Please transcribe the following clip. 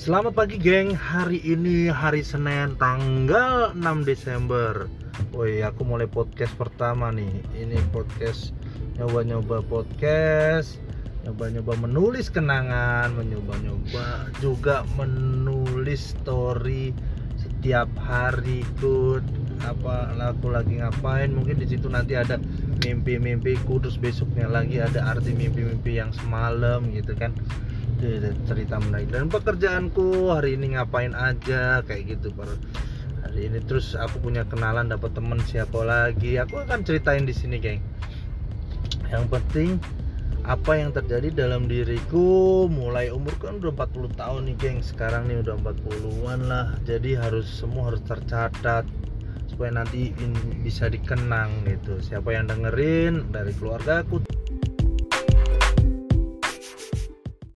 Selamat pagi geng, hari ini hari Senin tanggal 6 Desember. Woi aku mulai podcast pertama nih. Ini podcast nyoba-nyoba podcast Nyoba-nyoba menulis kenangan Mencoba-nyoba juga menulis story Setiap hari ikut apa aku lagi ngapain? Mungkin di situ nanti ada mimpi-mimpi kudus besoknya lagi ada arti mimpi-mimpi yang semalam gitu kan cerita menarik. Dan pekerjaanku hari ini ngapain aja kayak gitu per hari ini terus aku punya kenalan dapat temen siapa lagi. Aku akan ceritain di sini geng. Yang penting apa yang terjadi dalam diriku mulai umur kan udah 40 tahun nih geng. Sekarang nih udah 40-an lah. Jadi harus semua harus tercatat supaya nanti bisa dikenang gitu. Siapa yang dengerin? Dari keluarga aku